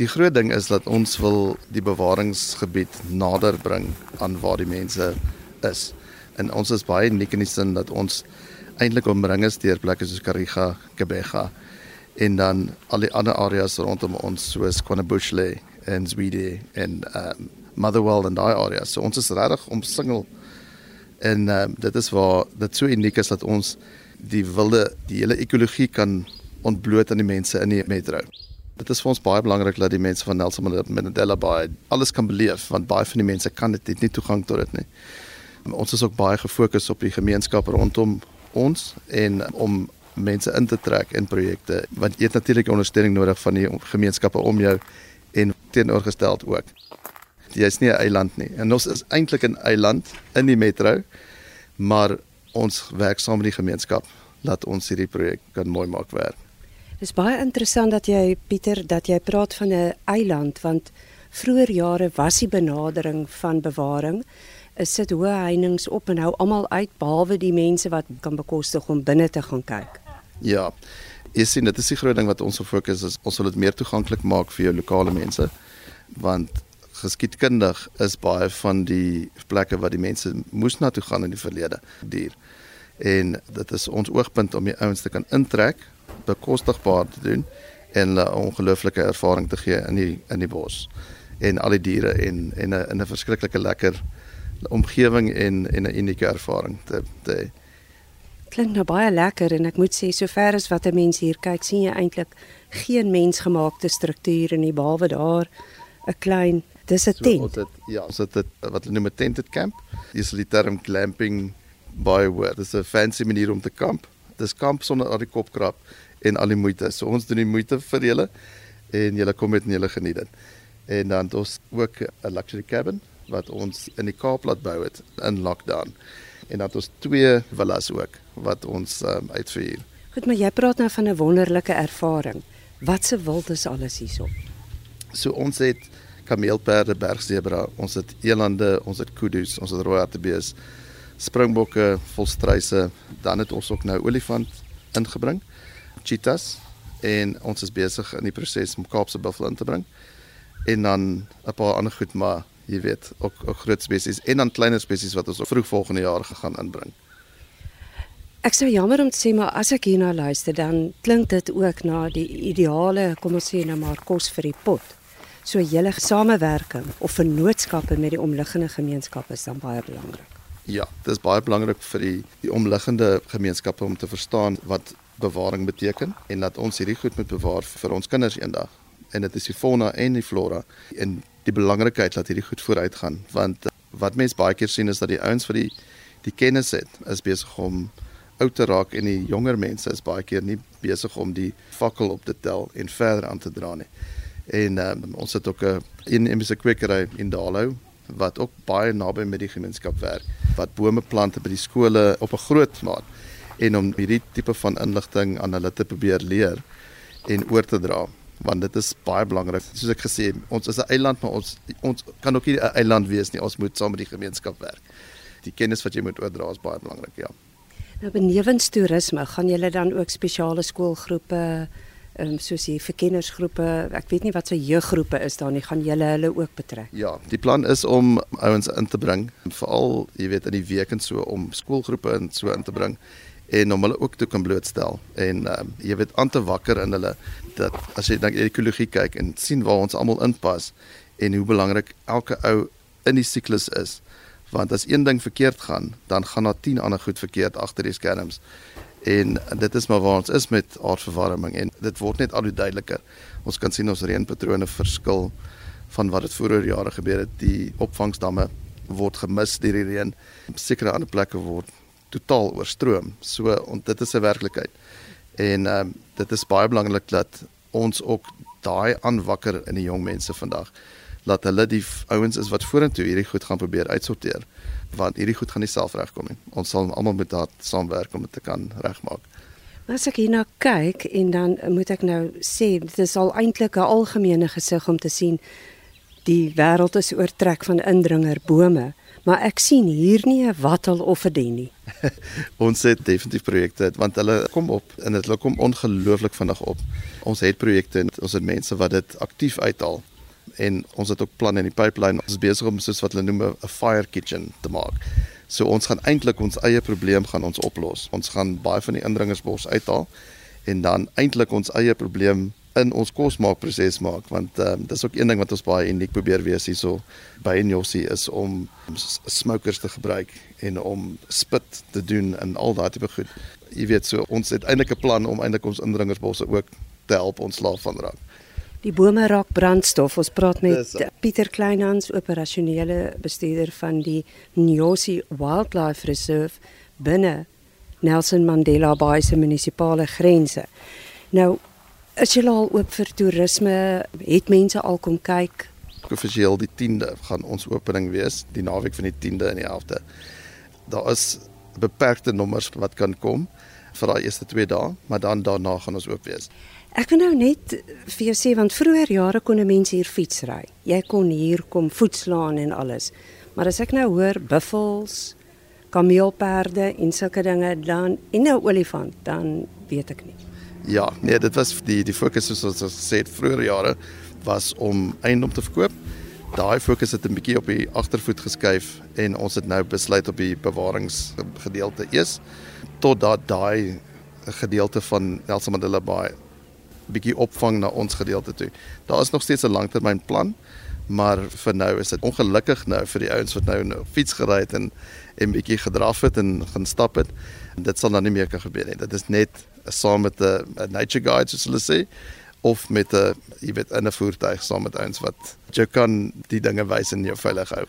Die groot ding is dat ons wil die bewaringsgebied nader bring aan waar die mense is. En ons is baie uniek in die sin dat ons eintlik omring is deur plekke soos Kariga, Kebega en dan al die ander areas rondom ons soos Quanabushle en Zwede en um, Motherwell en daai areas. So ons is regtig omsingel en um, dit is waar dit so uniek is dat ons die wilde die hele ekologie kan ontbloot aan die mense in die metro. Dit is vir ons baie belangrik dat die mense van Nelson Mandela Bay alles kan beleef want baie van die mense kan dit nie toegang tot dit nie. Ons is ook baie gefokus op die gemeenskap rondom ons en om mense in te trek in projekte want jy het natuurlik ondersteuning nodig van die gemeenskappe om jou en teenoorgesteld ook. Jy is nie 'n eiland nie. En ons is eintlik 'n eiland in die metro, maar ons werk saam met die gemeenskap laat ons hierdie projek kan mooi maak werk. Dis baie interessant dat jy Pieter dat jy praat van 'n eiland want vroeër jare was die benadering van bewaring is sit hoë heininge op en hou almal uit behalwe die mense wat kan bekostig om binne te gaan kyk. Ja. Jy sien dit is die groot ding wat ons op fokus is ons wil dit meer toeganklik maak vir jou lokale mense want geskiedkundig is baie van die plekke wat die mense moes na toe gaan in die verlede duur. En dit is ons oogpunt om die ouens te kan intrek, bekostigbaar te doen en 'n ongelooflike ervaring te gee in die in die bos en al die diere en en 'n 'n verskriklike lekker omgewing en en 'n unieke ervaring te te Klink nou baie lekker en ek moet sê sover as wat 'n mens hier kyk, sien jy eintlik geen mensgemaakte struktuur in die behalwe daar 'n klein dis 'n tent. So, dit, ja, so dit wat hulle noem 'n tented camp. Dis die term glamping by where. Dis 'n fancy manier om te kamp. Dis kamp sonder al die kopkrap en al die moeite. So ons doen die moeite vir julle en julle kom met en julle geniet dit. En dan het ons ook 'n luxury cabin wat ons in die Kaap laat bou het in lockdown. En dan het ons twee villas ook wat ons um, uitvier. Goed, maar jy praat nou van 'n wonderlike ervaring. Wat se wild is alles hierso? So ons het kameelperde, bergsebra, ons het elande, ons het kudus, ons het rooi hartebees, springbokke, volstruise, dan het ons ook nou olifant ingebring, cheetahs en ons is besig in die proses om Kaapse buffel in te bring. En dan 'n paar ander goed maar jy weet, ook, ook groot spesies en dan kleiner spesies wat ons vroeg volgende jaar gegaan inbring. Ek sou jammer om te sê maar as ek hierna luister dan klink dit ook na die ideale, kom ons sê nou maar kos vir die pot. So julle samewerking of vennootskappe met die omliggende gemeenskappe is dan baie belangrik. Ja, dit is baie belangrik vir die die omliggende gemeenskappe om te verstaan wat bewaring beteken en dat ons hierdie goed moet bewaar vir ons kinders eendag. En dit is die fauna en die flora en die belangrikheid dat hierdie goed vooruit gaan want wat mense baie keer sien is dat die ouens vir die die kennis het is besig om oud te raak en die jonger mense is baie keer nie besig om die fakkel op te tel en verder aan te dra nie. En um, ons het ook 'n in Emse kwekery in Dalo wat ook baie naby met die gemeenskap werk wat bome plante by die skole op 'n groot maat en om hierdie tipe van inligting aan hulle te probeer leer en oor te dra want dit is baie belangrik. Soos ek gesê, ons is 'n eiland, maar ons ons kan ook nie 'n eiland wees nie. Ons moet saam met die gemeenskap werk. Die kennis wat jy moet oordra is baie belangrik, ja. Nou benewens toerisme, gaan julle dan ook spesiale skoolgroepe ehm um, soos hier vir kindersgroepe, ek weet nie wat se so jeuggroepe is daar nie, gaan julle hulle ook betrek? Ja, die plan is om ouens in te bring, veral jy weet in die week en so om skoolgroepe in so in te bring en om hulle ook te kan blootstel en um, jy weet aan te wakker in hulle dat as jy dan ekologie kyk en sien waar ons almal inpas en hoe belangrik elke ou in die siklus is want as een ding verkeerd gaan dan gaan daar 10 ander goed verkeerd agter die skerms en dit is maar waar ons is met aardverwarming en dit word net al hoe duideliker ons kan sien ons reënpatrone verskil van wat dit vroeër jare gebeur het die opvangsdamme word gemis deur die reën sekere ander plekke word totaal oorstroom. So ont, dit is 'n werklikheid. En ehm um, dit is baie belangrik dat ons ook daai aanwakker in die jong mense vandag laat hulle die ouens is wat vorentoe hierdie goed gaan probeer uitsorteer want hierdie goed gaan nie self regkom nie. Ons sal almal met daad saamwerk om dit te kan regmaak. As ek hierna kyk en dan moet ek nou sê dit is al eintlik 'n algemene gesig om te sien die wêreld is oortrek van indringer bome. Maar ek sien hier nie 'n wattel of 'n den nie. ons het definitief projekte want hulle kom op en dit kom ongelooflik vinnig op. Ons het projekte en ons het mense wat dit aktief uithaal en ons het ook planne in die pipeline. Ons is besig om soos wat hulle noem 'n fire kitchen te maak. So ons gaan eintlik ons eie probleem gaan ons oplos. Ons gaan baie van die indringersbos uithaal en dan eintlik ons eie probleem in ons kosmaakproses maak want um, dis ook een ding wat ons baie uniek probeer wees hierso by Nyosi is om smokers te gebruik en om spit te doen en al daai tipe goed. Jy weet so ons het eintlik 'n plan om eintlik ons indringersbosse ook te help ontslaaf van raak. Die bome raak brandstof. Ons praat met Pieter Kleinhans, operasionele bestuurder van die Nyosi Wildlife Reserve binne Nelson Mandela Bay se munisipale grense. Nou, is jy al oop vir toerisme? Het mense al kom kyk? Offisieel die 10de gaan ons opening wees, die naweek van die 10de en die 11de. Daar is beperkte nommers wat kan kom vir daai eerste 2 dae, maar dan daarna gaan ons oop wees. Ek wil nou net vir jou sê want vroeër jare kon mense hier fiets ry. Jy kon hier kom voetslaan en alles. Maar as ek nou hoor buffels, kameelperde en sulke dinge dan en nou olifant, dan weet ek nie. Ja, nee, dit was die die fokus soos ons gesê het vroeër jare was om eiendom te verkoop. Daai fokus het 'n bietjie op die agtervoet geskuif en ons het nou besluit op die bewaringsgedeelte eers totdat daai gedeelte van Nelson Mandela Bay bietjie opvang na ons gedeelte toe. Daar is nog steeds 'n langtermynplan, maar vir nou is dit ongelukkig nou vir die ouens wat nou nou fiets gery het en en bietjie gedraf het en gaan stap het. En dit sal dan nie meer kan gebeur nie. Dit is net saam met 'n nature guide soos hulle sê of met 'n jy weet in 'n voertuig saam met ouens wat jy kan die dinge wys en jou veilig hou.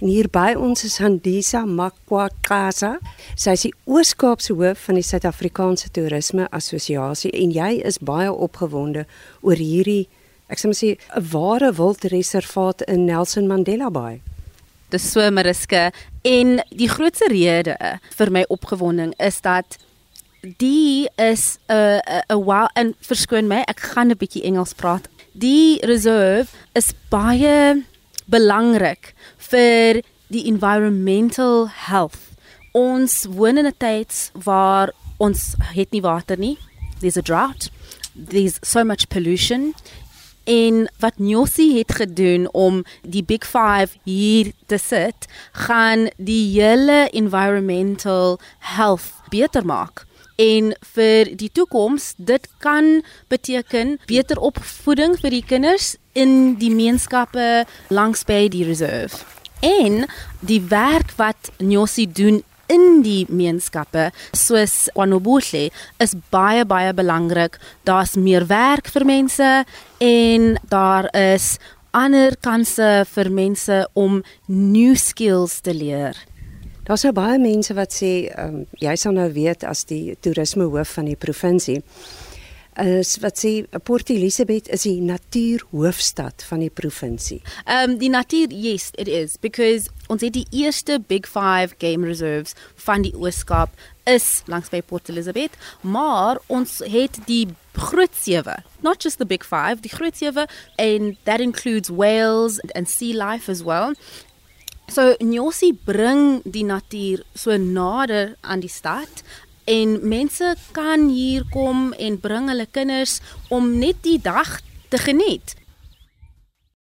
En hier by ons is Handisa Makwakaza. Sy is die Oos-Kaapse hoof van die Suid-Afrikaanse Toerisme Assosiasie en jy is baie opgewonde oor hierdie ek sê sê 'n ware wildreservaat in Nelson Mandela Bay. Dis so Mariska en die grootste rede vir my opgewonding is dat die is 'n 'n 'n wow en verskoon my ek gaan 'n bietjie Engels praat. Die reserve is baie belangrik vir die environmental health. Ons woon in 'n tyd waar ons het nie water nie. There's a drought. There's so much pollution. En wat Nyosi het gedoen om die Big 5 hier te sit, gaan die hele environmental health beter maak en vir die toekoms dit kan beteken beter opvoeding vir die kinders in die gemeenskappe langs by die reserve. En die werk wat Nyosi doen in die gemeenskappe soos Kwanobuhle is baie baie belangrik. Daar's meer werk vir mense en daar is ander kansse vir mense om new skills te leer Daar's so baie mense wat sê um, jy sal nou weet as die toerisme hoof van die provinsie is wat sê Port Elizabeth is die natuurhoofstad van die provinsie. Um die natuur yes it is because ons het die eerste big 5 game reserves van die Ooskaap is langs by Port Elizabeth, maar ons het die groot sewe, not just the big 5, die groot sewe and that includes whales and sea life as well. So Nyosi bring die natuur so nader aan die stad en mense kan hier kom en bring hulle kinders om net die dag te geniet.